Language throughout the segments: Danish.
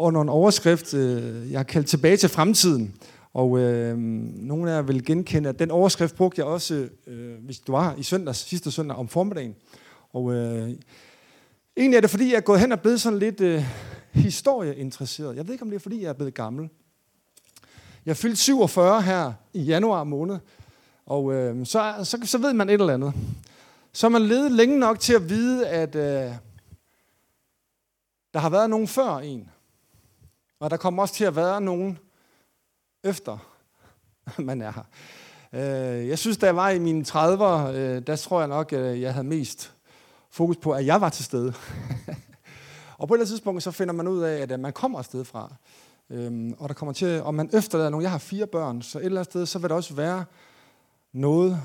under en overskrift, øh, jeg har kaldt tilbage til fremtiden. Og øh, nogle af jer vil genkende, at den overskrift brugte jeg også, øh, hvis du var i søndags, sidste søndag om formiddagen. Og øh, egentlig er det, fordi jeg er gået hen og blevet sådan lidt øh, historieinteresseret. Jeg ved ikke, om det er, fordi jeg er blevet gammel. Jeg fyldte 47 her i januar måned, og øh, så, så, så ved man et eller andet. Så man levet længe nok til at vide, at øh, der har været nogen før en. Og der kommer også til at være nogen efter, man er her. Øh, jeg synes, da jeg var i mine 30'ere, øh, der tror jeg nok, at jeg havde mest fokus på, at jeg var til stede. og på et eller andet tidspunkt, så finder man ud af, at man kommer afsted fra. Øhm, og der kommer til, og man efterlader nogen. Jeg har fire børn, så et eller andet sted, så vil der også være noget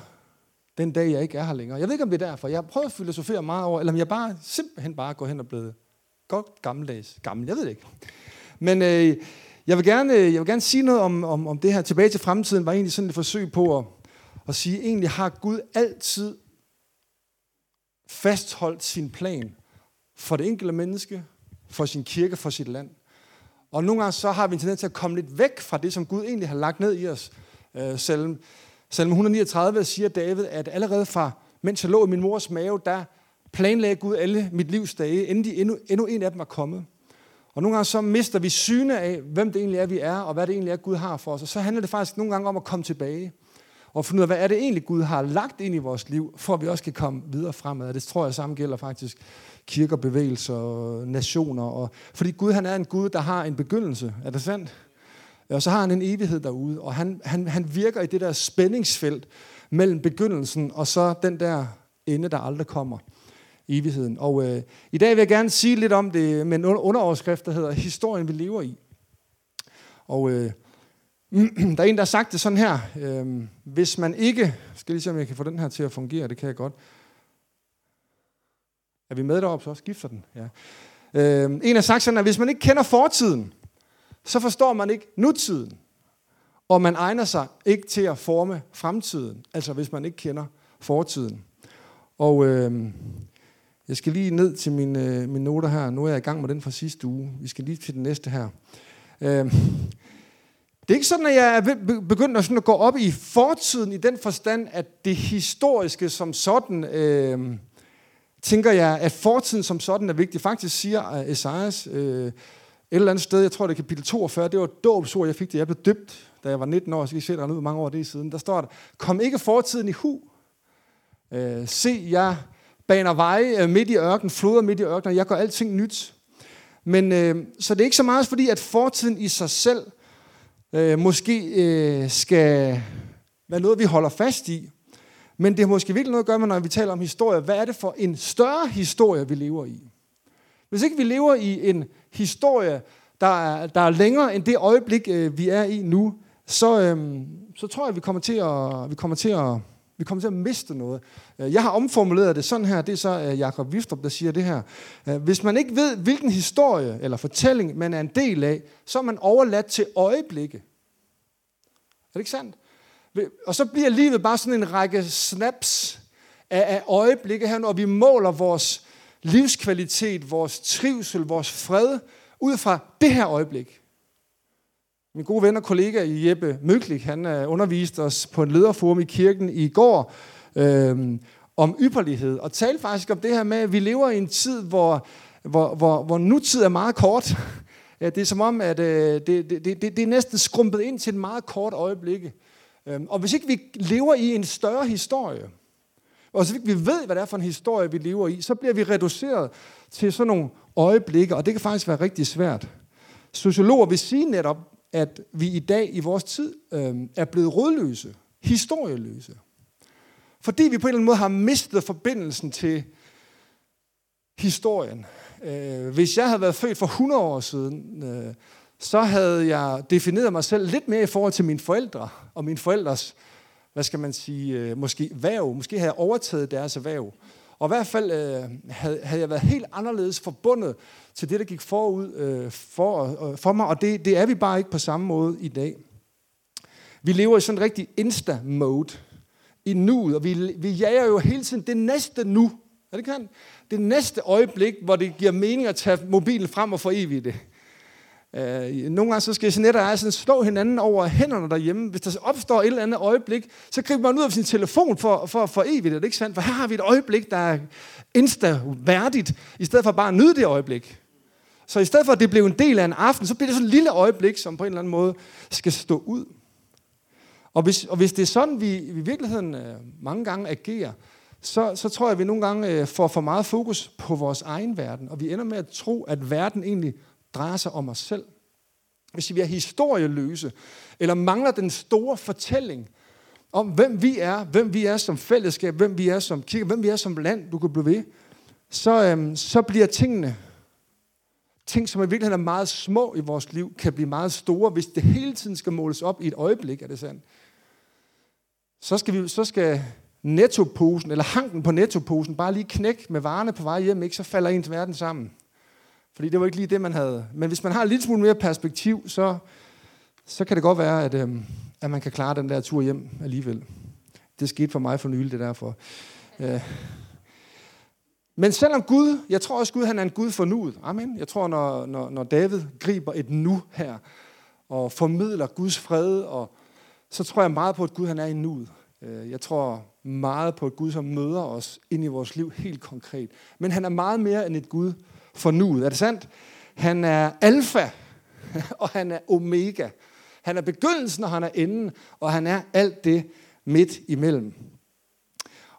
den dag, jeg ikke er her længere. Jeg ved ikke, om det er derfor. Jeg har prøvet at filosofere meget over, eller om jeg bare simpelthen bare går hen og blevet godt gammeldags gammel. Jeg ved det ikke. Men øh, jeg, vil gerne, øh, jeg vil gerne sige noget om, om, om det her. Tilbage til fremtiden var egentlig sådan et forsøg på at, at sige, egentlig har Gud altid fastholdt sin plan for det enkelte menneske, for sin kirke, for sit land. Og nogle gange så har vi en tendens til at komme lidt væk fra det, som Gud egentlig har lagt ned i os. Øh, Salm, Salm 139 siger David, at allerede fra, mens jeg lå i min mors mave, der planlagde Gud alle mit livs dage, inden de endnu, endnu en af dem var kommet. Og nogle gange så mister vi syne af, hvem det egentlig er, vi er, og hvad det egentlig er, Gud har for os. Og så handler det faktisk nogle gange om at komme tilbage og finde ud af, hvad er det egentlig, Gud har lagt ind i vores liv, for at vi også kan komme videre fremad. Det tror jeg samme gælder faktisk kirker, bevægelser, nationer. Og, fordi Gud han er en Gud, der har en begyndelse. Er det sandt? Og så har han en evighed derude, og han, han, han virker i det der spændingsfelt mellem begyndelsen og så den der ende, der aldrig kommer. Evigheden. Og øh, i dag vil jeg gerne sige lidt om det med en underoverskrift, der hedder Historien, vi lever i. Og øh, der er en, der har sagt det sådan her. Øh, hvis man ikke... Skal lige se, om jeg kan få den her til at fungere. Det kan jeg godt. Er vi med deroppe, så skifter den. Ja. Øh, en har sagt sådan, at hvis man ikke kender fortiden, så forstår man ikke nutiden. Og man egner sig ikke til at forme fremtiden, altså hvis man ikke kender fortiden. Og øh, jeg skal lige ned til mine, øh, mine noter her. Nu er jeg i gang med den fra sidste uge. Vi skal lige til den næste her. Øh, det er ikke sådan, at jeg er begyndt at, sådan at gå op i fortiden i den forstand, at det historiske som sådan, øh, tænker jeg, at fortiden som sådan er vigtig. Faktisk siger øh, Esajas øh, et eller andet sted, jeg tror det er kapitel 42, det var et dåbsord, jeg fik det. Jeg blev døbt, da jeg var 19 år, så kan I se, der ud mange år det siden. Der står der, kom ikke fortiden i hu. Øh, se, jeg baner veje øh, midt i ørkenen, floder midt i ørkenen, jeg gør alting nyt. Men øh, så det er ikke så meget fordi, at fortiden i sig selv øh, måske øh, skal være noget, vi holder fast i. Men det har måske virkelig noget at gøre med, når vi taler om historie. Hvad er det for en større historie, vi lever i? Hvis ikke vi lever i en historie, der er, der er længere end det øjeblik, øh, vi er i nu, så, øh, så tror jeg, vi kommer til at, vi kommer til at, vi kommer til at miste noget. Øh, jeg har omformuleret det sådan her, det er så øh, Jakob Wiftrup, der siger det her. Øh, hvis man ikke ved, hvilken historie eller fortælling man er en del af, så er man overladt til øjeblikke. Er det ikke sandt? Og så bliver livet bare sådan en række snaps af, af øjeblikke her, når vi måler vores livskvalitet, vores trivsel, vores fred, ud fra det her øjeblik. Min gode ven og kollega Jeppe Møglik, han øh, underviste os på en lederforum i kirken i går øh, om ypperlighed, og talte faktisk om det her med, at vi lever i en tid, hvor, hvor, hvor, hvor nutid er meget kort. Ja, det er som om, at øh, det, det, det, det er næsten skrumpet ind til et meget kort øjeblik. Øhm, og hvis ikke vi lever i en større historie, og hvis ikke vi ved, hvad det er for en historie, vi lever i, så bliver vi reduceret til sådan nogle øjeblikke, og det kan faktisk være rigtig svært. Sociologer vil sige netop, at vi i dag i vores tid øh, er blevet rådløse, historieløse. Fordi vi på en eller anden måde har mistet forbindelsen til historien. Øh, hvis jeg havde været født for 100 år siden, øh, så havde jeg defineret mig selv lidt mere i forhold til mine forældre og mine forældres, hvad skal man sige, øh, måske værv. Måske havde jeg overtaget deres væv. Og i hvert fald øh, havde, havde jeg været helt anderledes forbundet til det, der gik forud øh, for, øh, for mig, og det, det er vi bare ikke på samme måde i dag. Vi lever i sådan en rigtig insta-mode i nuet, og vi, vi jager jo hele tiden det næste nu. Er det kan? Det næste øjeblik, hvor det giver mening at tage mobilen frem og for evigt det. Øh, nogle gange så skal Jeanette og jeg sådan slå hinanden over hænderne derhjemme. Hvis der opstår et eller andet øjeblik, så griber man ud af sin telefon for, for, for evigt. Er det ikke sandt? For her har vi et øjeblik, der er insta-værdigt, i stedet for bare at nyde det øjeblik. Så i stedet for, at det blev en del af en aften, så bliver det sådan et lille øjeblik, som på en eller anden måde skal stå ud. Og hvis, og hvis det er sådan, vi, vi i virkeligheden øh, mange gange agerer, så, så tror jeg, at vi nogle gange øh, får for meget fokus på vores egen verden, og vi ender med at tro, at verden egentlig drejer sig om os selv. Hvis vi er historieløse, eller mangler den store fortælling om, hvem vi er, hvem vi er som fællesskab, hvem vi er som kirke, hvem vi er som land, du kan blive ved, så, øhm, så bliver tingene, ting som i virkeligheden er meget små i vores liv, kan blive meget store, hvis det hele tiden skal måles op i et øjeblik, er det sandt. Så skal, vi, så skal nettoposen, eller hanken på nettoposen, bare lige knække med varerne på vej hjem, ikke? så falder ens verden sammen. Fordi det var ikke lige det, man havde. Men hvis man har lidt smule mere perspektiv, så, så kan det godt være, at, øh, at man kan klare den der tur hjem alligevel. Det skete for mig for nylig, det derfor. Øh. Men selvom Gud, jeg tror også Gud, han er en Gud for nuet. Amen. Jeg tror, når, når, når David griber et nu her, og formidler Guds fred, og så tror jeg meget på, at Gud han er i nuet. Øh, jeg tror meget på et Gud, som møder os ind i vores liv helt konkret. Men han er meget mere end et Gud for nuet. Er det sandt? Han er alfa, og han er omega. Han er begyndelsen, og han er enden, og han er alt det midt imellem.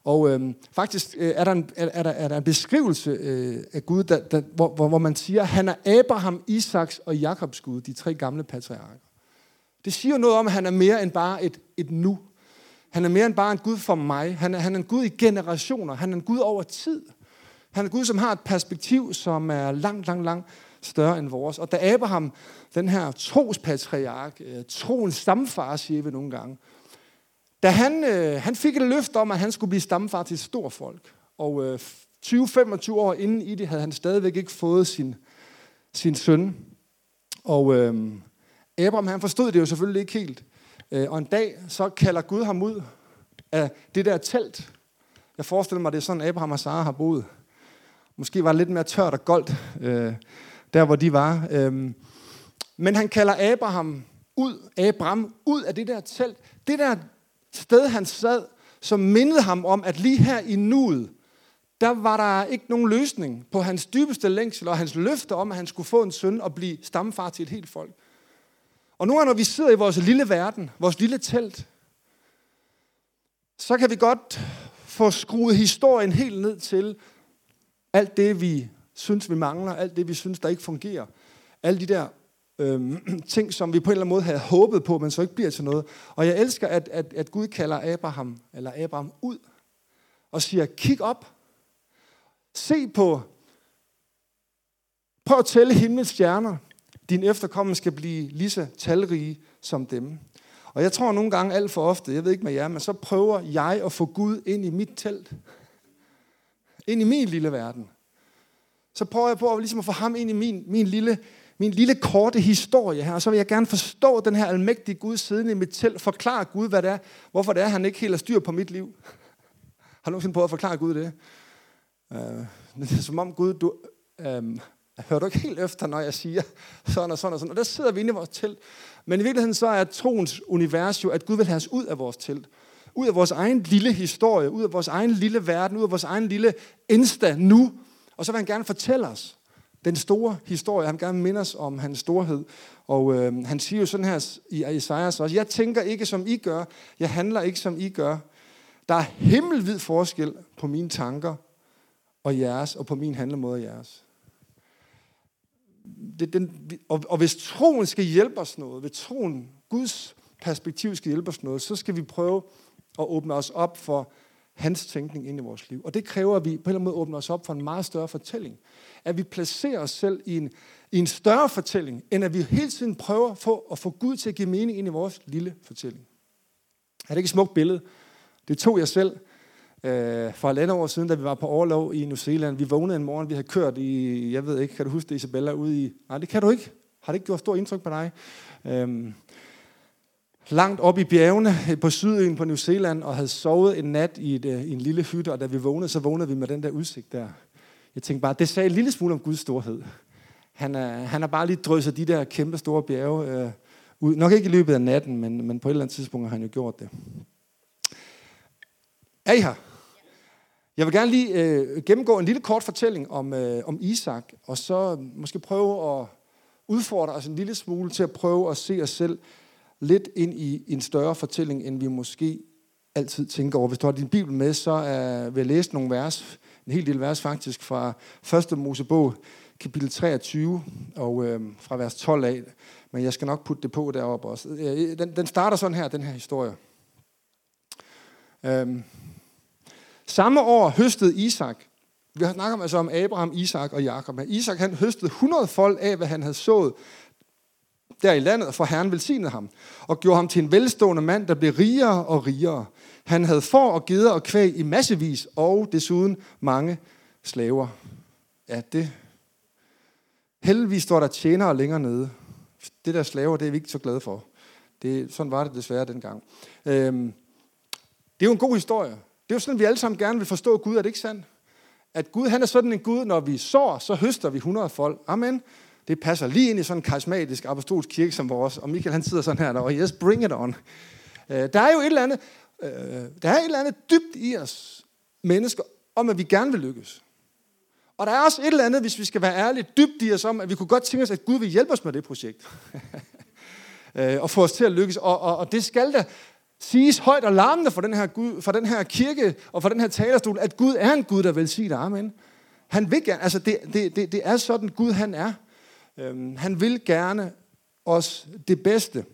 Og øh, faktisk øh, er, der en, er, der, er der en beskrivelse øh, af Gud, der, der, hvor, hvor, hvor man siger, at han er Abraham, Isaks og Jakobs Gud, de tre gamle patriarker. Det siger noget om, at han er mere end bare et, et nu. Han er mere end bare en Gud for mig. Han er, han er en Gud i generationer. Han er en Gud over tid. Han er Gud, som har et perspektiv, som er langt, langt, langt større end vores. Og da Abraham, den her trospatriark, øh, troens stamfar, siger vi nogle gange, da han, øh, han fik et løft om, at han skulle blive stamfar til et stort folk, og øh, 20-25 år inden i det, havde han stadigvæk ikke fået sin, sin søn. Og øh, Abraham, han forstod det jo selvfølgelig ikke helt. Øh, og en dag, så kalder Gud ham ud af det der telt. Jeg forestiller mig, det er sådan, Abraham og Sara har boet. Måske var det lidt mere tørt og goldt, øh, der hvor de var. Øh, men han kalder Abraham ud, Abraham ud af det der telt. Det der sted, han sad, som mindede ham om, at lige her i nuet, der var der ikke nogen løsning på hans dybeste længsel og hans løfte om, at han skulle få en søn og blive stamfar til et helt folk. Og nu når vi sidder i vores lille verden, vores lille telt, så kan vi godt få skruet historien helt ned til alt det, vi synes, vi mangler, alt det, vi synes, der ikke fungerer. Alle de der øh, ting, som vi på en eller anden måde havde håbet på, men så ikke bliver til noget. Og jeg elsker, at, at, at Gud kalder Abraham, eller Abraham ud, og siger, kig op, se på, prøv at tælle himlens stjerner, din efterkommende skal blive lige så talrige som dem. Og jeg tror nogle gange alt for ofte, jeg ved ikke med jer, men så prøver jeg at få Gud ind i mit telt. Ind i min lille verden. Så prøver jeg på at, ligesom at få ham ind i min, min, lille, min lille korte historie her. Og så vil jeg gerne forstå den her almægtige Gud siden i mit telt. Forklare Gud, hvad det er. Hvorfor det er, han ikke helt har styr på mit liv. Har du nogensinde prøvet at forklare Gud det? Uh, det er som om Gud, du, um, hører du ikke helt efter, når jeg siger sådan og sådan og sådan. Og der sidder vi inde i vores telt. Men i virkeligheden så er troens univers jo, at Gud vil have os ud af vores telt. Ud af vores egen lille historie, ud af vores egen lille verden, ud af vores egen lille insta nu. Og så vil han gerne fortælle os den store historie. Han vil gerne minde os om hans storhed. Og øh, han siger jo sådan her i Isaias også, jeg tænker ikke som I gør, jeg handler ikke som I gør. Der er himmelvid forskel på mine tanker og jeres, og på min handlemåde og jeres det, den, og, og hvis troen skal hjælpe os noget, hvis troen, Guds perspektiv skal hjælpe os noget, så skal vi prøve og åbne os op for hans tænkning ind i vores liv. Og det kræver, at vi på en eller anden måde åbner os op for en meget større fortælling. At vi placerer os selv i en, i en større fortælling, end at vi hele tiden prøver at få, at få Gud til at give mening ind i vores lille fortælling. Er det ikke et smukt billede? Det tog jeg selv øh, for halvandet år siden, da vi var på overlov i New Zealand. Vi vågnede en morgen, vi havde kørt i, jeg ved ikke, kan du huske det, Isabella, ude i... Nej, det kan du ikke. Har det ikke gjort stort indtryk på dig? Øhm, langt op i bjergene øh, på sydøen på New Zealand, og havde sovet en nat i, et, øh, i en lille hytte, og da vi vågnede, så vågnede vi med den der udsigt der. Jeg tænkte bare, det sagde en lille smule om Guds storhed. Han er, han har bare lige drysset de der kæmpe store bjerge øh, ud. Nok ikke i løbet af natten, men, men på et eller andet tidspunkt har han jo gjort det. Er I her? Jeg vil gerne lige øh, gennemgå en lille kort fortælling om, øh, om Isak, og så måske prøve at udfordre os en lille smule til at prøve at se os selv lidt ind i en større fortælling, end vi måske altid tænker over. Hvis du har din bibel med, så øh, vil jeg læse nogle vers, en hel del vers faktisk, fra 1. Mosebog, kapitel 23, og øh, fra vers 12 af. Men jeg skal nok putte det på deroppe også. Den, den starter sådan her, den her historie. Øhm. Samme år høstede Isak, vi har snakket altså om Abraham, Isak og Jakob. Isak han høstede 100 folk af, hvad han havde sået der i landet, for Herren velsignede ham, og gjorde ham til en velstående mand, der blev rigere og rigere. Han havde får og geder og kvæg i massevis, og desuden mange slaver. Ja, det... Heldigvis står der tjenere længere nede. Det der slaver, det er vi ikke så glade for. Det, sådan var det desværre dengang. Øhm, det er jo en god historie. Det er jo sådan, vi alle sammen gerne vil forstå Gud, er det ikke sandt? At Gud, han er sådan en Gud, når vi sår, så høster vi 100 folk. Amen. Det passer lige ind i sådan en karismatisk apostolsk kirke som vores. Og Michael han sidder sådan her, og yes, bring it on. Øh, der er jo et eller andet, øh, der er et eller andet dybt i os mennesker, om at vi gerne vil lykkes. Og der er også et eller andet, hvis vi skal være ærlige, dybt i os om, at vi kunne godt tænke os, at Gud vil hjælpe os med det projekt. øh, og få os til at lykkes. Og, og, og det skal da siges højt og larmende for den, her Gud, for den her kirke og for den her talerstol, at Gud er en Gud, der vil sige det. Amen. Han vil gerne, altså det, det, det, det er sådan Gud han er. Øhm, han vil gerne os det bedste.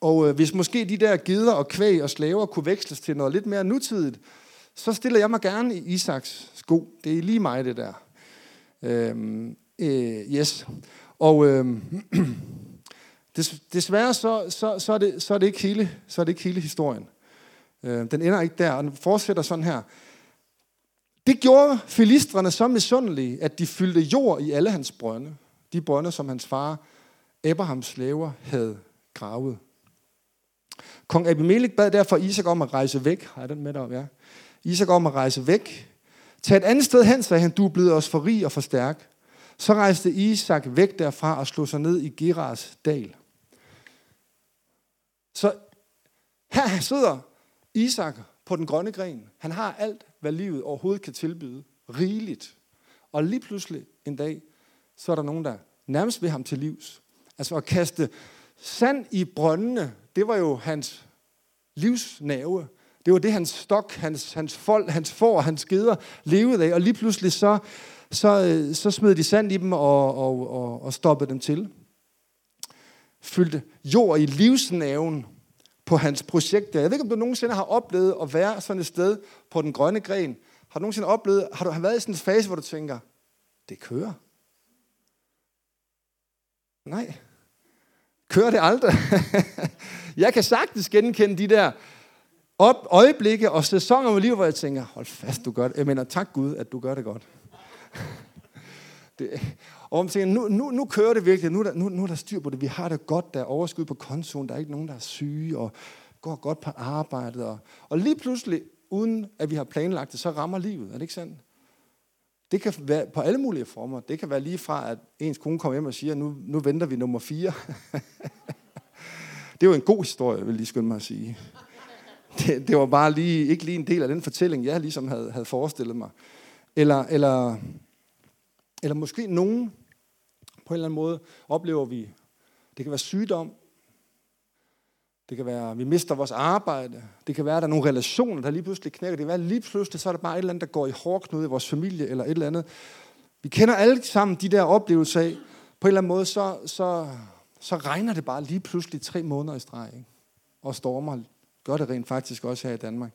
Og øh, hvis måske de der gider og kvæg og slaver kunne veksles til noget lidt mere nutidigt, så stiller jeg mig gerne i Isaks sko. Det er lige mig, det der. Øhm, øh, yes. Og øh, desværre så, så, så, er det, så, er det ikke hele, så er det ikke hele historien. Øh, den ender ikke der, og den fortsætter sådan her. Det gjorde filistrene så misundelige, at de fyldte jord i alle hans brønde. De brønde, som hans far Abrahams slaver havde gravet. Kong Abimelech bad derfor Isak om at rejse væk. Har den med dig? Ja. Isak om at rejse væk. Tag et andet sted hen, sagde han, du er blevet os for rig og for stærk. Så rejste Isak væk derfra og slog sig ned i Geras dal. Så her sidder Isak på den grønne gren. Han har alt, hvad livet overhovedet kan tilbyde. Rigeligt. Og lige pludselig en dag, så er der nogen, der nærmest vil ham til livs. Altså at kaste sand i brøndene, det var jo hans livsnave. Det var det, hans stok, hans, hans folk, hans får, hans geder levede af. Og lige pludselig så, så, så smed de sand i dem og, og, og, og stoppede dem til. Fyldte jord i livsnaven på hans projekt. Jeg ved ikke, om du nogensinde har oplevet at være sådan et sted på den grønne gren. Har du nogensinde oplevet, har du har været i sådan en fase, hvor du tænker, det kører? Nej. Kører det aldrig? jeg kan sagtens genkende de der op, øjeblikke og sæsoner i livet, hvor jeg tænker, hold fast, du gør det. Jeg mener, tak Gud, at du gør det godt. det, og man tænker, nu, nu, nu kører det virkelig, nu er, der, nu, nu er der styr på det, vi har det godt, der er overskud på kontoen, der er ikke nogen, der er syge, og går godt på arbejdet. Og, og lige pludselig, uden at vi har planlagt det, så rammer livet. Er det ikke sandt? Det kan være på alle mulige former. Det kan være lige fra, at ens kone kommer hjem og siger, nu, nu venter vi nummer fire. det er jo en god historie, vil lige skynde mig at sige. Det, det var bare lige, ikke lige en del af den fortælling, jeg ligesom havde, havde forestillet mig. Eller, eller, eller måske nogen, på en eller anden måde, oplever vi, det kan være sygdom, det kan være, at vi mister vores arbejde. Det kan være, at der er nogle relationer, der lige pludselig knækker. Det kan være, at lige pludselig så er der bare et eller andet, der går i hårdknude i vores familie, eller et eller andet. Vi kender alle sammen de der oplevelser af, på en eller anden måde, så, så, så regner det bare lige pludselig tre måneder i streg. Ikke? Og stormer gør det rent faktisk også her i Danmark.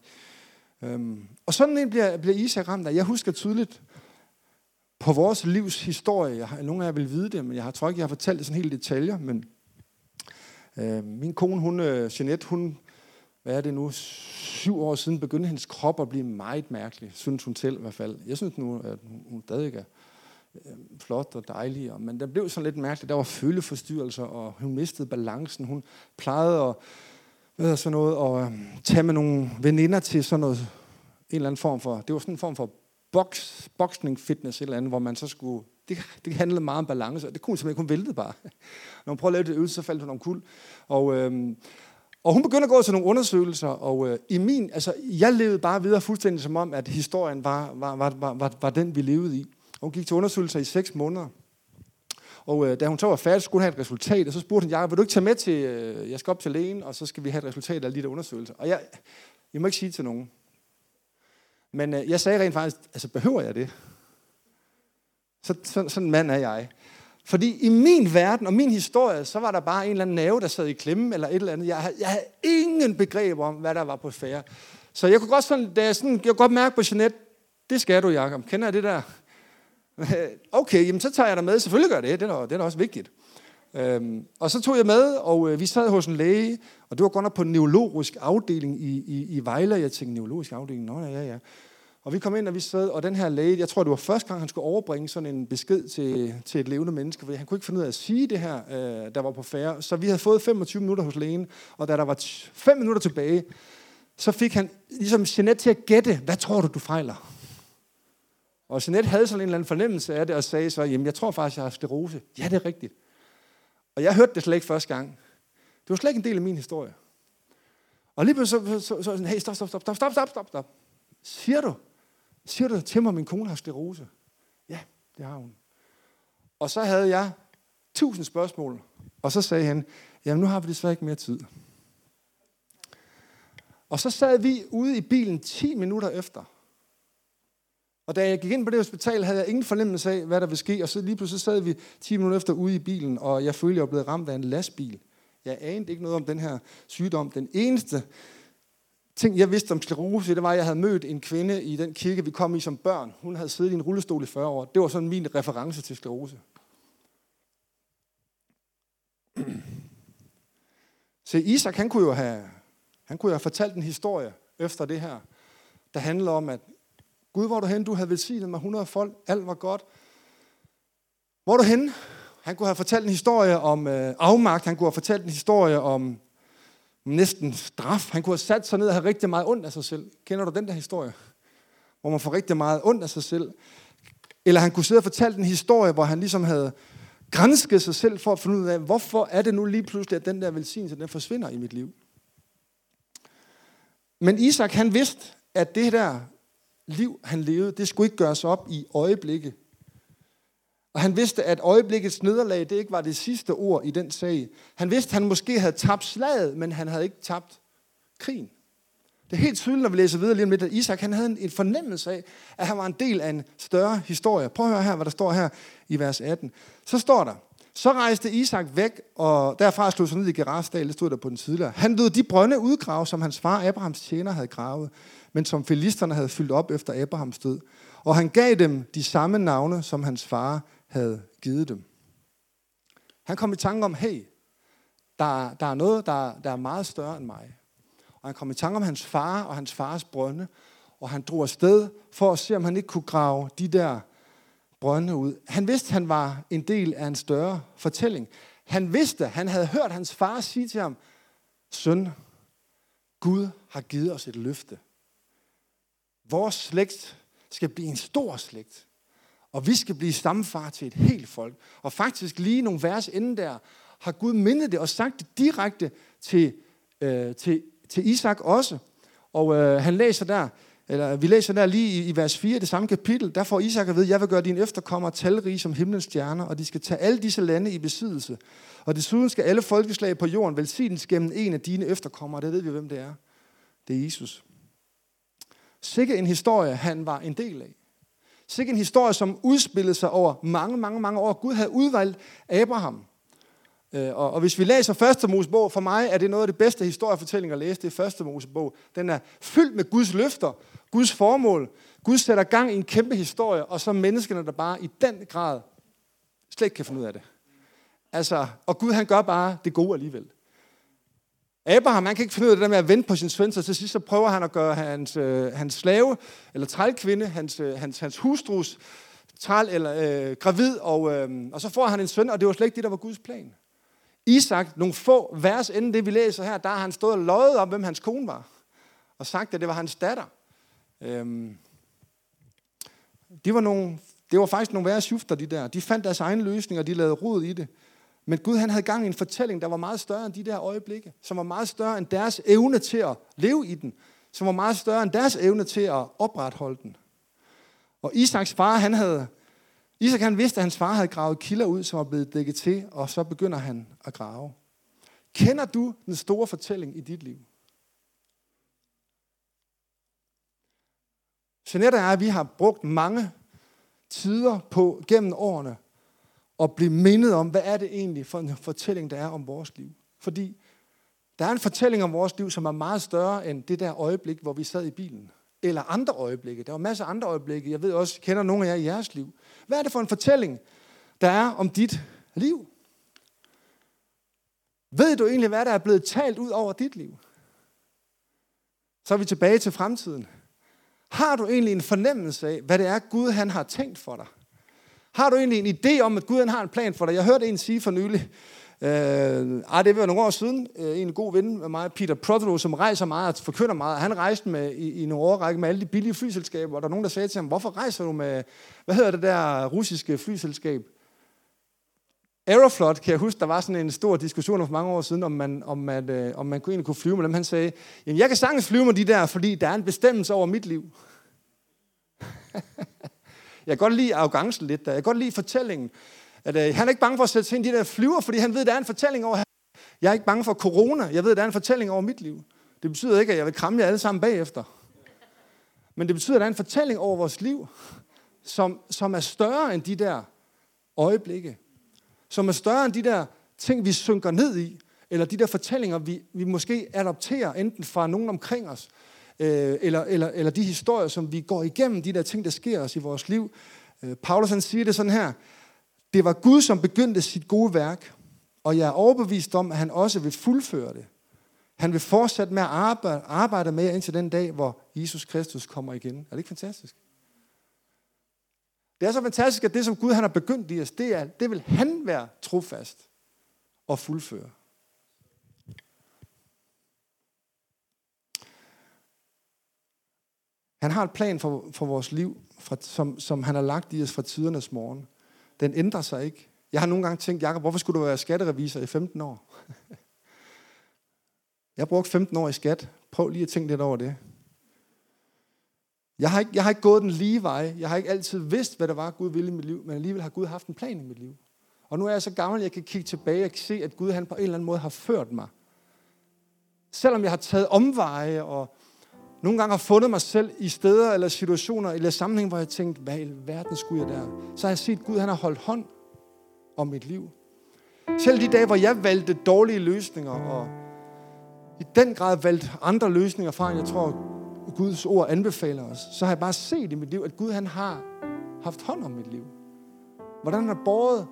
Øhm, og sådan en bliver, bliver Isak ramt af. Jeg husker tydeligt på vores livs historie, jeg, nogle af jer vil vide det, men jeg har, tror ikke, jeg har fortalt det sådan helt detaljer, men Øh, min kone, hun, øh, Jeanette, hun, hvad er det nu, syv år siden begyndte hendes krop at blive meget mærkelig, synes hun selv i hvert fald. Jeg synes nu, at hun stadig er øh, flot og dejlig, men der blev sådan lidt mærkeligt. Der var føleforstyrrelser, og hun mistede balancen. Hun plejede at hvad sådan noget, at øh, tage med nogle veninder til sådan noget, en eller anden form for, det var sådan en form for box, boksning fitness, et eller andet, hvor man så skulle det, det handlede meget om balance, og det kunne hun simpelthen kun væltede bare. Når hun prøvede at lave det øvelse, så faldt hun omkuld. Og, øhm, og hun begyndte at gå til nogle undersøgelser, og øh, i min, altså, jeg levede bare videre fuldstændig som om, at historien var, var, var, var, var, var den, vi levede i. Og hun gik til undersøgelser i seks måneder. Og øh, da hun så var færdig, skulle hun have et resultat, og så spurgte hun, Jacob, vil du ikke tage med til, øh, jeg skal op til lægen, og så skal vi have et resultat af de der undersøgelser. Og jeg, jeg må ikke sige til nogen. Men øh, jeg sagde rent faktisk, altså behøver jeg det? Så, så, sådan en mand er jeg. Fordi i min verden og min historie, så var der bare en eller anden nerve, der sad i klemme, eller et eller andet. Jeg havde, jeg havde ingen begreb om, hvad der var på færre. Så jeg kunne godt, sådan, da jeg, sådan, jeg kunne godt mærke på Jeanette, det skal du, Jacob. Kender jeg det der? Okay, jamen så tager jeg dig med. Selvfølgelig gør det. Det er, det er også vigtigt. Øhm, og så tog jeg med, og øh, vi sad hos en læge, og det var godt nok på en neurologisk afdeling i, i, i Vejle. Jeg tænkte, neurologisk afdeling? Nå, ja, ja. Og vi kom ind, og vi sad, og den her læge, jeg tror, det var første gang, han skulle overbringe sådan en besked til, til et levende menneske, fordi han kunne ikke finde ud af at sige det her, øh, der var på færre. Så vi havde fået 25 minutter hos lægen, og da der var 5 minutter tilbage, så fik han ligesom Jeanette til at gætte, hvad tror du, du fejler? Og Jeanette havde sådan en eller anden fornemmelse af det, og sagde så, jamen jeg tror faktisk, jeg har sklerose. Ja, det er rigtigt. Og jeg hørte det slet ikke første gang. Det var slet ikke en del af min historie. Og lige pludselig så, så, så, så sådan, hey, stop, stop, stop, stop, stop, stop, stop, stop. Siger du, siger du til mig, at min kone har sklerose? Ja, det har hun. Og så havde jeg tusind spørgsmål, og så sagde han, jamen nu har vi desværre ikke mere tid. Og så sad vi ude i bilen 10 minutter efter. Og da jeg gik ind på det hospital, havde jeg ingen fornemmelse af, hvad der ville ske. Og så lige pludselig sad vi 10 minutter efter ude i bilen, og jeg følte, at jeg var blevet ramt af en lastbil. Jeg anede ikke noget om den her sygdom. Den eneste ting, jeg vidste om sklerose, det var, at jeg havde mødt en kvinde i den kirke, vi kom i som børn. Hun havde siddet i en rullestol i 40 år. Det var sådan min reference til sklerose. Se, Isak, han kunne jo have, han kunne have fortalt en historie efter det her, der handler om, at Gud, hvor er du hen? Du havde velsignet mig 100 folk. Alt var godt. Hvor er du hen? Han kunne have fortalt en historie om øh, afmagt. Han kunne have fortalt en historie om næsten straf. Han kunne have sat sig ned og have rigtig meget ondt af sig selv. Kender du den der historie? Hvor man får rigtig meget ondt af sig selv. Eller han kunne sidde og fortælle en historie, hvor han ligesom havde grænsket sig selv for at finde ud af, hvorfor er det nu lige pludselig, at den der velsignelse, den forsvinder i mit liv. Men Isak, han vidste, at det der liv, han levede, det skulle ikke gøres op i øjeblikke. Og han vidste, at øjeblikkets nederlag, det ikke var det sidste ord i den sag. Han vidste, at han måske havde tabt slaget, men han havde ikke tabt krigen. Det er helt tydeligt, når vi læser videre lige om lidt, at Isak han havde en fornemmelse af, at han var en del af en større historie. Prøv at høre her, hvad der står her i vers 18. Så står der, så rejste Isak væk, og derfra slog sig ned i Gerasdal, det stod der på den tidligere. Han lød de brønde udgrave, som hans far Abrahams tjener havde gravet men som filisterne havde fyldt op efter Abrahams død. Og han gav dem de samme navne, som hans far havde givet dem. Han kom i tanke om, hey, der, der er noget, der, der er meget større end mig. Og han kom i tanke om hans far og hans fars brønde, og han drog afsted for at se, om han ikke kunne grave de der brønde ud. Han vidste, at han var en del af en større fortælling. Han vidste, han havde hørt hans far sige til ham, søn, Gud har givet os et løfte. Vores slægt skal blive en stor slægt. Og vi skal blive stamfar til et helt folk. Og faktisk lige nogle vers inden der, har Gud mindet det og sagt det direkte til, øh, til, til Isak også. Og øh, han læser der, eller vi læser der lige i, i vers 4, det samme kapitel, der får Isak at vide, jeg vil gøre dine efterkommere talrige som himlens stjerner, og de skal tage alle disse lande i besiddelse. Og desuden skal alle folkeslag på jorden velsignes gennem en af dine efterkommere. Det ved vi, hvem det er. Det er Jesus. Sikke en historie, han var en del af. Sikke en historie, som udspillede sig over mange, mange, mange år. Gud havde udvalgt Abraham. Øh, og, og hvis vi læser første Mosebog, for mig er det noget af det bedste historiefortælling at læse, det er første Mosebog. Den er fyldt med Guds løfter, Guds formål. Gud sætter gang i en kæmpe historie, og så menneskene, der bare i den grad slet ikke kan finde ud af det. Altså, og Gud han gør bare det gode alligevel. Abraham, han kan ikke finde ud af det der med at vente på sin søn, så til sidst så prøver han at gøre hans, øh, hans slave, eller trælkvinde, hans, øh, hans, hans hustrus træl eller øh, gravid, og, øh, og så får han en søn, og det var slet ikke det, der var Guds plan. Isak, nogle få vers inden det, vi læser her, der har han stået og løjet om, hvem hans kone var, og sagt, at det var hans datter. Øhm, det var nogle Det var faktisk nogle værre syfter, de der. De fandt deres egen løsning, og de lavede rod i det. Men Gud han havde gang i en fortælling, der var meget større end de der øjeblikke. Som var meget større end deres evne til at leve i den. Som var meget større end deres evne til at opretholde den. Og Isaks far, han havde... Isak han vidste, at hans far havde gravet kilder ud, som var blevet dækket til, og så begynder han at grave. Kender du den store fortælling i dit liv? Jeanette og jeg, vi har brugt mange tider på gennem årene at blive mindet om, hvad er det egentlig for en fortælling, der er om vores liv. Fordi der er en fortælling om vores liv, som er meget større end det der øjeblik, hvor vi sad i bilen. Eller andre øjeblikke. Der var masser af andre øjeblikke. Jeg ved også, kender nogle af jer i jeres liv. Hvad er det for en fortælling, der er om dit liv? Ved du egentlig, hvad der er blevet talt ud over dit liv? Så er vi tilbage til fremtiden. Har du egentlig en fornemmelse af, hvad det er, Gud han har tænkt for dig? Har du egentlig en idé om, at Gud han har en plan for dig? Jeg hørte en sige for nylig, øh, ej, det var nogle år siden, øh, en god ven med mig, Peter Prothero, som rejser meget og forkynder meget. Han rejste med, i, i nogle årrække med alle de billige flyselskaber, og der er nogen, der sagde til ham, hvorfor rejser du med, hvad hedder det der russiske flyselskab? Aeroflot, kan jeg huske, der var sådan en stor diskussion for mange år siden, om man, om man, øh, om man kunne, kunne flyve med dem. Han sagde, jamen jeg kan sagtens flyve med de der, fordi der er en bestemmelse over mit liv. jeg kan godt lide arrogancen lidt der. Jeg kan godt lide fortællingen. At, øh, han er ikke bange for at sætte sig ind i de der flyver, fordi han ved, der er en fortælling over Jeg er ikke bange for corona. Jeg ved, der er en fortælling over mit liv. Det betyder ikke, at jeg vil kramme jer alle sammen bagefter. Men det betyder, at der er en fortælling over vores liv, som, som er større end de der øjeblikke som er større end de der ting, vi synker ned i, eller de der fortællinger, vi, vi måske adopterer, enten fra nogen omkring os, øh, eller, eller, eller de historier, som vi går igennem, de der ting, der sker os i vores liv. Øh, Paulus han siger det sådan her, det var Gud, som begyndte sit gode værk, og jeg er overbevist om, at han også vil fuldføre det. Han vil fortsætte med at arbejde, arbejde med jer indtil den dag, hvor Jesus Kristus kommer igen. Er det ikke fantastisk? Det er så fantastisk, at det, som Gud han har begyndt i os, det, er, det vil han være trofast og fuldføre. Han har et plan for, for vores liv, fra, som, som han har lagt i os fra tidernes morgen. Den ændrer sig ikke. Jeg har nogle gange tænkt, Jacob, hvorfor skulle du være skatterevisor i 15 år? Jeg har brugt 15 år i skat. Prøv lige at tænke lidt over det. Jeg har, ikke, jeg har ikke gået den lige vej. Jeg har ikke altid vidst, hvad der var, Gud ville i mit liv, men alligevel har Gud haft en plan i mit liv. Og nu er jeg så gammel, at jeg kan kigge tilbage og se, at Gud han på en eller anden måde har ført mig. Selvom jeg har taget omveje og nogle gange har fundet mig selv i steder eller situationer eller sammenhæng, hvor jeg tænkte, hvad i verden skulle jeg der? Så har jeg set, at Gud han har holdt hånd om mit liv. Selv de dage, hvor jeg valgte dårlige løsninger og i den grad valgte andre løsninger fra, end jeg tror, Guds ord anbefaler os, så har jeg bare set i mit liv, at Gud han har haft hånd om mit liv. Hvordan han har båret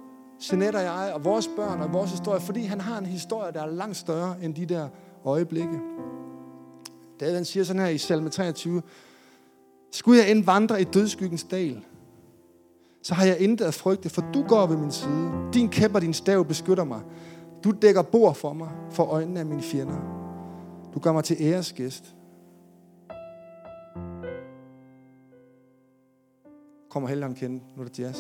Jeanette og jeg og vores børn og vores historie, fordi han har en historie, der er langt større end de der øjeblikke. David han siger sådan her i salme 23, Skulle jeg end vandre i dødskyggens dal, så har jeg intet at frygte, for du går ved min side. Din kæp og din stav beskytter mig. Du dækker bord for mig, for øjnene af mine fjender. Du gør mig til æresgæst. kommer Helligånden kende. Nu er det jazz.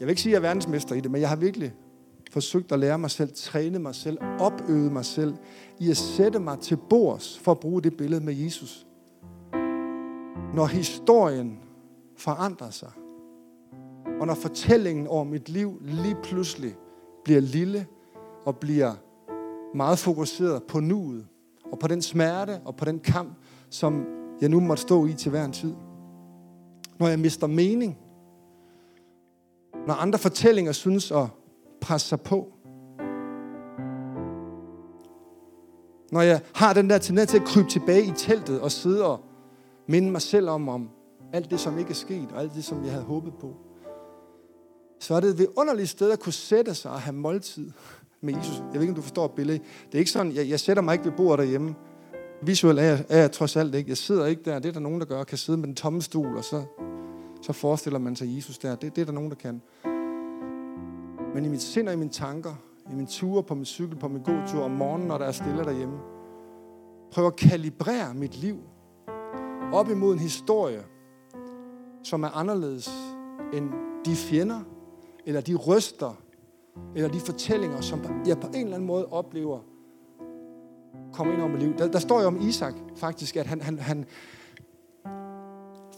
Jeg vil ikke sige, at jeg er verdensmester i det, men jeg har virkelig forsøgt at lære mig selv, træne mig selv, opøve mig selv i at sætte mig til bords for at bruge det billede med Jesus. Når historien forandrer sig, og når fortællingen over mit liv lige pludselig bliver lille og bliver meget fokuseret på nuet, og på den smerte og på den kamp, som jeg nu måtte stå i til hver en tid. Når jeg mister mening. Når andre fortællinger synes at presse sig på. Når jeg har den der tendens til at krybe tilbage i teltet og sidde og minde mig selv om, om alt det, som ikke er sket, og alt det, som jeg havde håbet på. Så er det et vidunderligt sted at kunne sætte sig og have måltid med Jesus. Jeg ved ikke, om du forstår billedet. Det er ikke sådan, jeg, jeg sætter mig ikke ved bordet derhjemme. Visuelt er jeg, er jeg trods alt ikke. Jeg sidder ikke der. Det er der nogen, der gør. Kan sidde med den tomme stol, og så, så forestiller man sig Jesus der. Det, det er der nogen, der kan. Men i mit sind og i mine tanker, i min ture på min cykel, på min god tur om morgenen, når der er stille derhjemme, Prøv at kalibrere mit liv op imod en historie, som er anderledes end de fjender, eller de ryster, eller de fortællinger, som jeg på en eller anden måde oplever, kommer ind over mit liv. Der, der står jo om Isak faktisk, at han, han, han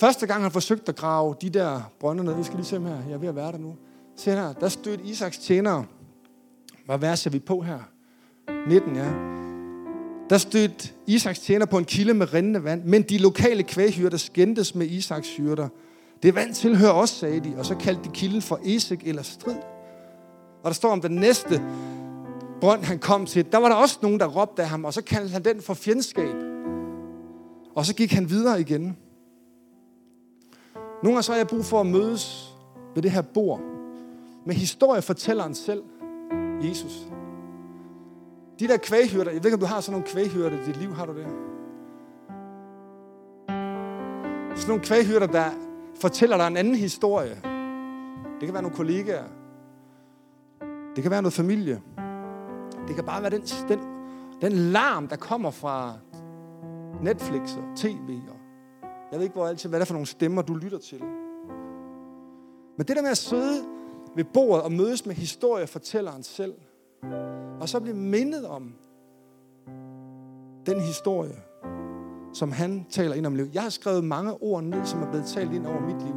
første gang han forsøgte at grave de der brønder ned, vi skal lige se her, jeg er ved at være der nu. Se her, der stødte Isaks tjenere, hvad vers er vi på her? 19, ja. Der stødte Isaks tjener på en kilde med rindende vand, men de lokale kvæghyrder skændtes med Isaks hyrder. Det vand tilhører os, sagde de, og så kaldte de kilden for Esek eller strid. Og der står om den næste brønd, han kom til, der var der også nogen, der råbte af ham, og så kaldte han den for fjendskab. Og så gik han videre igen. Nogle gange så har jeg brug for at mødes ved det her bord med historiefortælleren selv, Jesus. De der kvæghyrter, jeg ved ikke, om du har sådan nogle kvæghyrter i dit liv, har du det? Sådan nogle kvæghyrter, der fortæller dig en anden historie. Det kan være nogle kollegaer. Det kan være noget familie. Det kan bare være den, den, den larm, der kommer fra Netflix og tv. Og jeg ved ikke, hvor altid, hvad det er for nogle stemmer, du lytter til. Men det der med at sidde ved bordet og mødes med historiefortælleren selv, og så blive mindet om den historie, som han taler ind om livet. Jeg har skrevet mange ord ned, som er blevet talt ind over mit liv.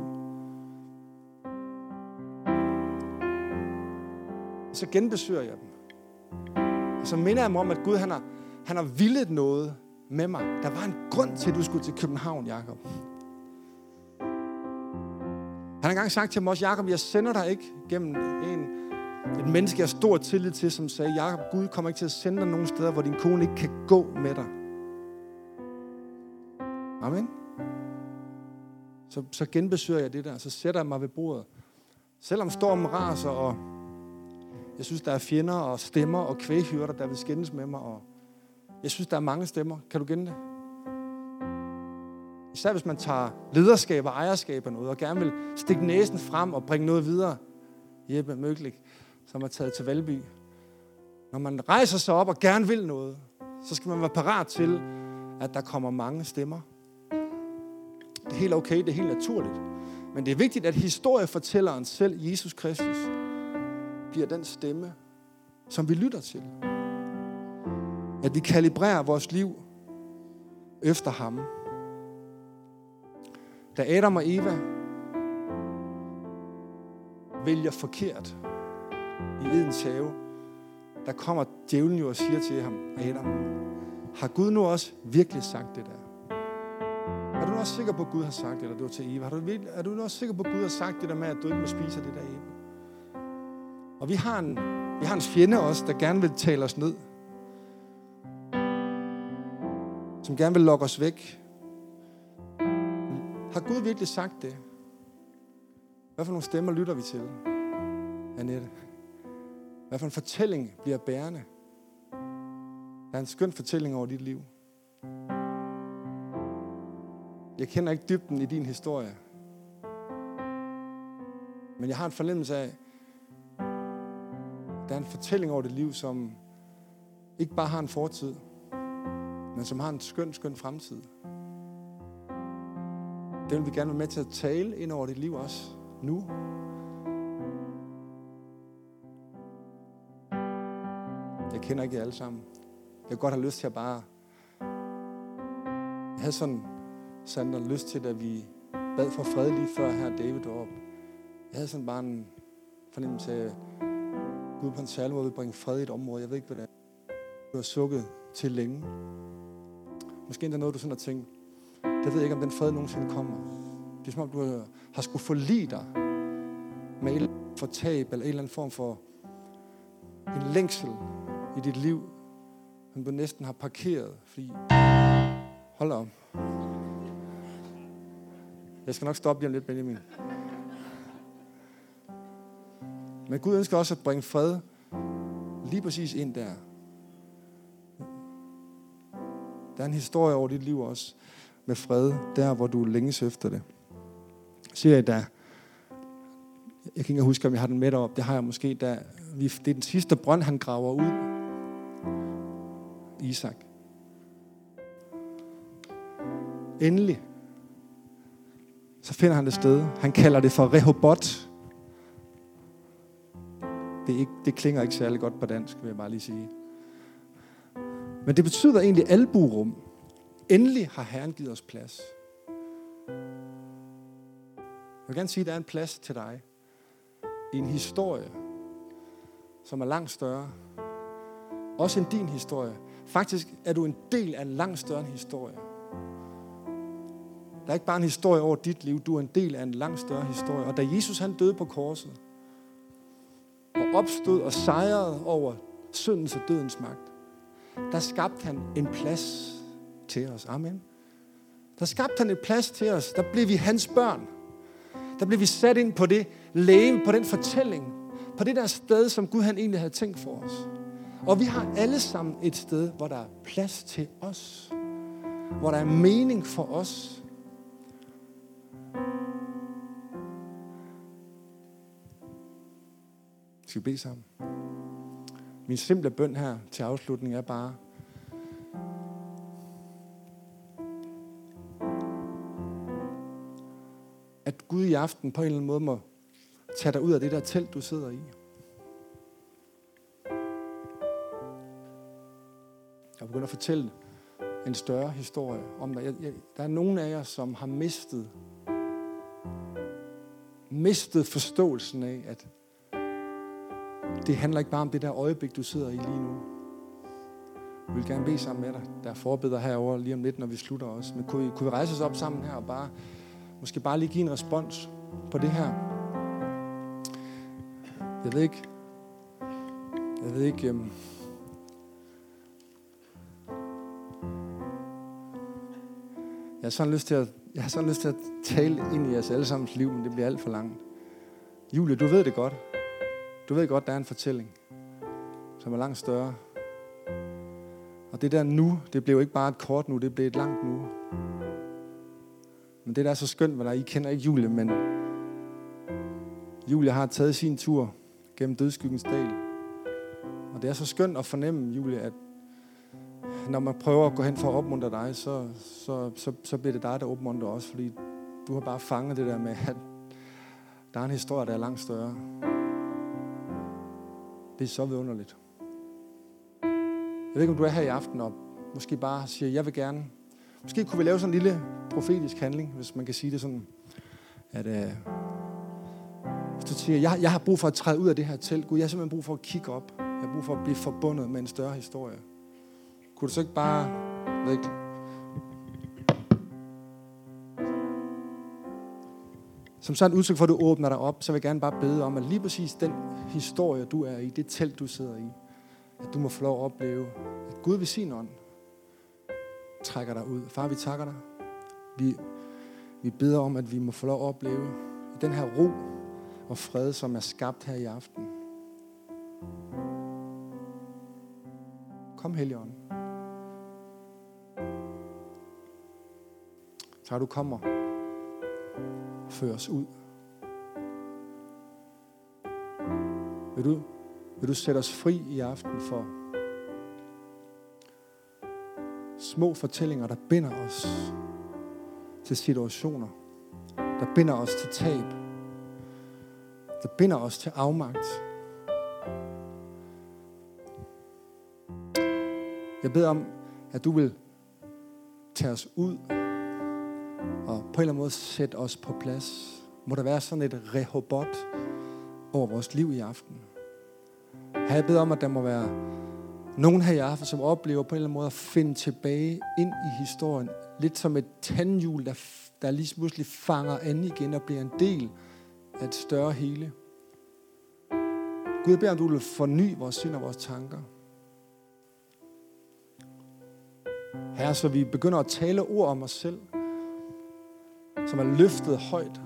Og så genbesøger jeg dem. Og så minder jeg mig om, at Gud han har, han har villet noget med mig. Der var en grund til, at du skulle til København, Jakob. Han har engang sagt til mig også, Jakob, jeg sender dig ikke gennem en, et menneske, jeg har stor tillid til, som sagde, Jakob, Gud kommer ikke til at sende dig nogen steder, hvor din kone ikke kan gå med dig. Amen. Så, så genbesøger jeg det der, så sætter jeg mig ved bordet. Selvom stormen raser, og jeg synes, der er fjender og stemmer og kvæghyrter, der vil skændes med mig, og jeg synes, der er mange stemmer. Kan du gende det? Især hvis man tager lederskab og ejerskab og noget, og gerne vil stikke næsen frem og bringe noget videre. Jeppe Møglik, som er taget til Valby. Når man rejser sig op og gerne vil noget, så skal man være parat til, at der kommer mange stemmer. Det er helt okay, det er helt naturligt. Men det er vigtigt, at historiefortælleren selv, Jesus Kristus, bliver den stemme, som vi lytter til. At vi kalibrerer vores liv efter ham. Da Adam og Eva vælger forkert i Edens have, der kommer djævlen jo og siger til ham, Adam, har Gud nu også virkelig sagt det der? Er du nu også sikker på, at Gud har sagt det, eller det var til Eva? Er du, er du nu også sikker på, at Gud har sagt det der med, at du ikke må spise det der æble? Og vi har, en, vi har en fjende også, der gerne vil tale os ned. Som gerne vil lokke os væk. Har Gud virkelig sagt det? Hvad for nogle stemmer lytter vi til, Annette? Hvad for en fortælling bliver bærende? Der er en skøn fortælling over dit liv. Jeg kender ikke dybden i din historie. Men jeg har en fornemmelse af, der er en fortælling over dit liv, som ikke bare har en fortid, men som har en skøn, skøn fremtid. Det vil vi gerne være med til at tale ind over dit liv også, nu. Jeg kender ikke jer alle sammen. Jeg godt have lyst til at bare... Jeg havde sådan, sådan lyst til, at vi bad for fred lige før her David op. Jeg havde sådan bare en fornemmelse af, Gud på en særlig måde vil bringe fred i et område. Jeg ved ikke, hvad. Du har sukket til længe. Måske endda noget, du sådan har tænkt, det ved jeg ikke, om den fred nogensinde kommer. Det er som om, du har skulle forlige dig med et fortab eller en eller anden form for en længsel i dit liv, som du næsten har parkeret, fordi... Hold om. Jeg skal nok stoppe lige om lidt, Benjamin. Men Gud ønsker også at bringe fred lige præcis ind der. Der er en historie over dit liv også med fred, der hvor du længes efter det. Siger jeg da, jeg kan ikke huske, om jeg har den med op. Det har jeg måske, da vi, det er den sidste brønd, han graver ud. Isak. endelig, så finder han det sted. Han kalder det for Rehobot. Det, er ikke, det klinger ikke særlig godt på dansk, vil jeg bare lige sige. Men det betyder egentlig alburum. Endelig har Herren givet os plads. Jeg vil gerne sige, at der er en plads til dig i en historie, som er langt større. Også en din historie. Faktisk er du en del af en langt større historie. Der er ikke bare en historie over dit liv, du er en del af en langt større historie. Og da Jesus han døde på korset, og opstod og sejrede over syndens og dødens magt, der skabte han en plads til os. Amen. Der skabte han en plads til os. Der blev vi hans børn. Der blev vi sat ind på det læge, på den fortælling, på det der sted, som Gud han egentlig havde tænkt for os. Og vi har alle sammen et sted, hvor der er plads til os. Hvor der er mening for os. Skal vi bede sammen? Min simple bøn her til afslutning er bare, i aften på en eller anden måde må tage dig ud af det der telt, du sidder i. Jeg begynder at fortælle en større historie om dig. Jeg, jeg, der er nogen af jer, som har mistet mistet forståelsen af, at det handler ikke bare om det der øjeblik, du sidder i lige nu. Jeg vil gerne bede sammen med dig. Der er forbeder herover lige om lidt, når vi slutter også. Men kunne vi, kunne vi rejse os op sammen her og bare, måske bare lige give en respons på det her? Jeg ved ikke, jeg ved ikke, øhm, jeg har sådan lyst til at, jeg har sådan lyst til at tale ind i jeres allesammens liv, men det bliver alt for langt. Julie, du ved det godt. Du ved godt, der er en fortælling, som er langt større. Og det der nu, det blev ikke bare et kort nu, det blev et langt nu. Men det der er så skønt ved dig, I kender ikke Julie, men Julie har taget sin tur gennem dødskyggens dal. Og det er så skønt at fornemme, Julie, at når man prøver at gå hen for at opmuntre dig, så, så, så, så bliver det dig, der opmuntrer os, fordi du har bare fanget det der med, at der er en historie, der er langt større. Det er så vidunderligt. Jeg ved ikke, om du er her i aften og måske bare siger, jeg vil gerne. Måske kunne vi lave sådan en lille profetisk handling, hvis man kan sige det sådan, at øh, hvis du siger, jeg, jeg har brug for at træde ud af det her telt, Gud, jeg har simpelthen brug for at kigge op. Jeg har brug for at blive forbundet med en større historie. Kunne du så ikke bare, ved ikke, som sådan et udtryk for, at du åbner dig op, så vil jeg gerne bare bede om, at lige præcis den historie, du er i, det telt, du sidder i, at du må få lov at opleve, at Gud vil sin ånd trækker dig ud. Far, vi takker dig. Vi, vi beder om, at vi må få lov at opleve den her ro og fred, som er skabt her i aften. Kom, Helligånd. Så du kommer føre os ud. Vil du, vil du sætte os fri i aften for små fortællinger, der binder os til situationer, der binder os til tab, der binder os til afmagt. Jeg beder om, at du vil tage os ud og på en eller anden måde sætte os på plads. Må der være sådan et rehobot over vores liv i aften. Her jeg beder om, at der må være nogen af jer, som oplever på en eller anden måde at finde tilbage ind i historien. Lidt som et tandhjul, der, der lige pludselig fanger an igen og bliver en del af et større hele. Gud, jeg beder om, du vil forny vores sind og vores tanker. Her, så vi begynder at tale ord om os selv, som er løftet højt,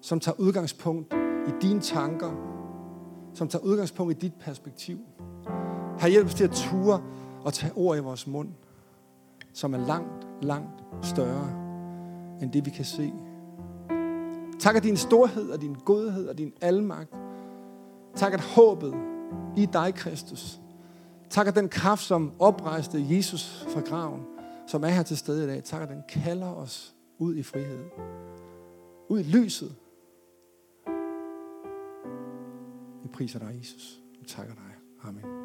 som tager udgangspunkt i dine tanker, som tager udgangspunkt i dit perspektiv. Her hjælp os til at ture og tage ord i vores mund, som er langt, langt større end det, vi kan se. Tak af din storhed og din godhed og din almagt. Tak at håbet i dig, Kristus. Tak af den kraft, som oprejste Jesus fra graven, som er her til stede i dag. Tak, at den kalder os ud i frihed. Ud i lyset. Vi priser dig, Jesus. Vi takker dig. Amen.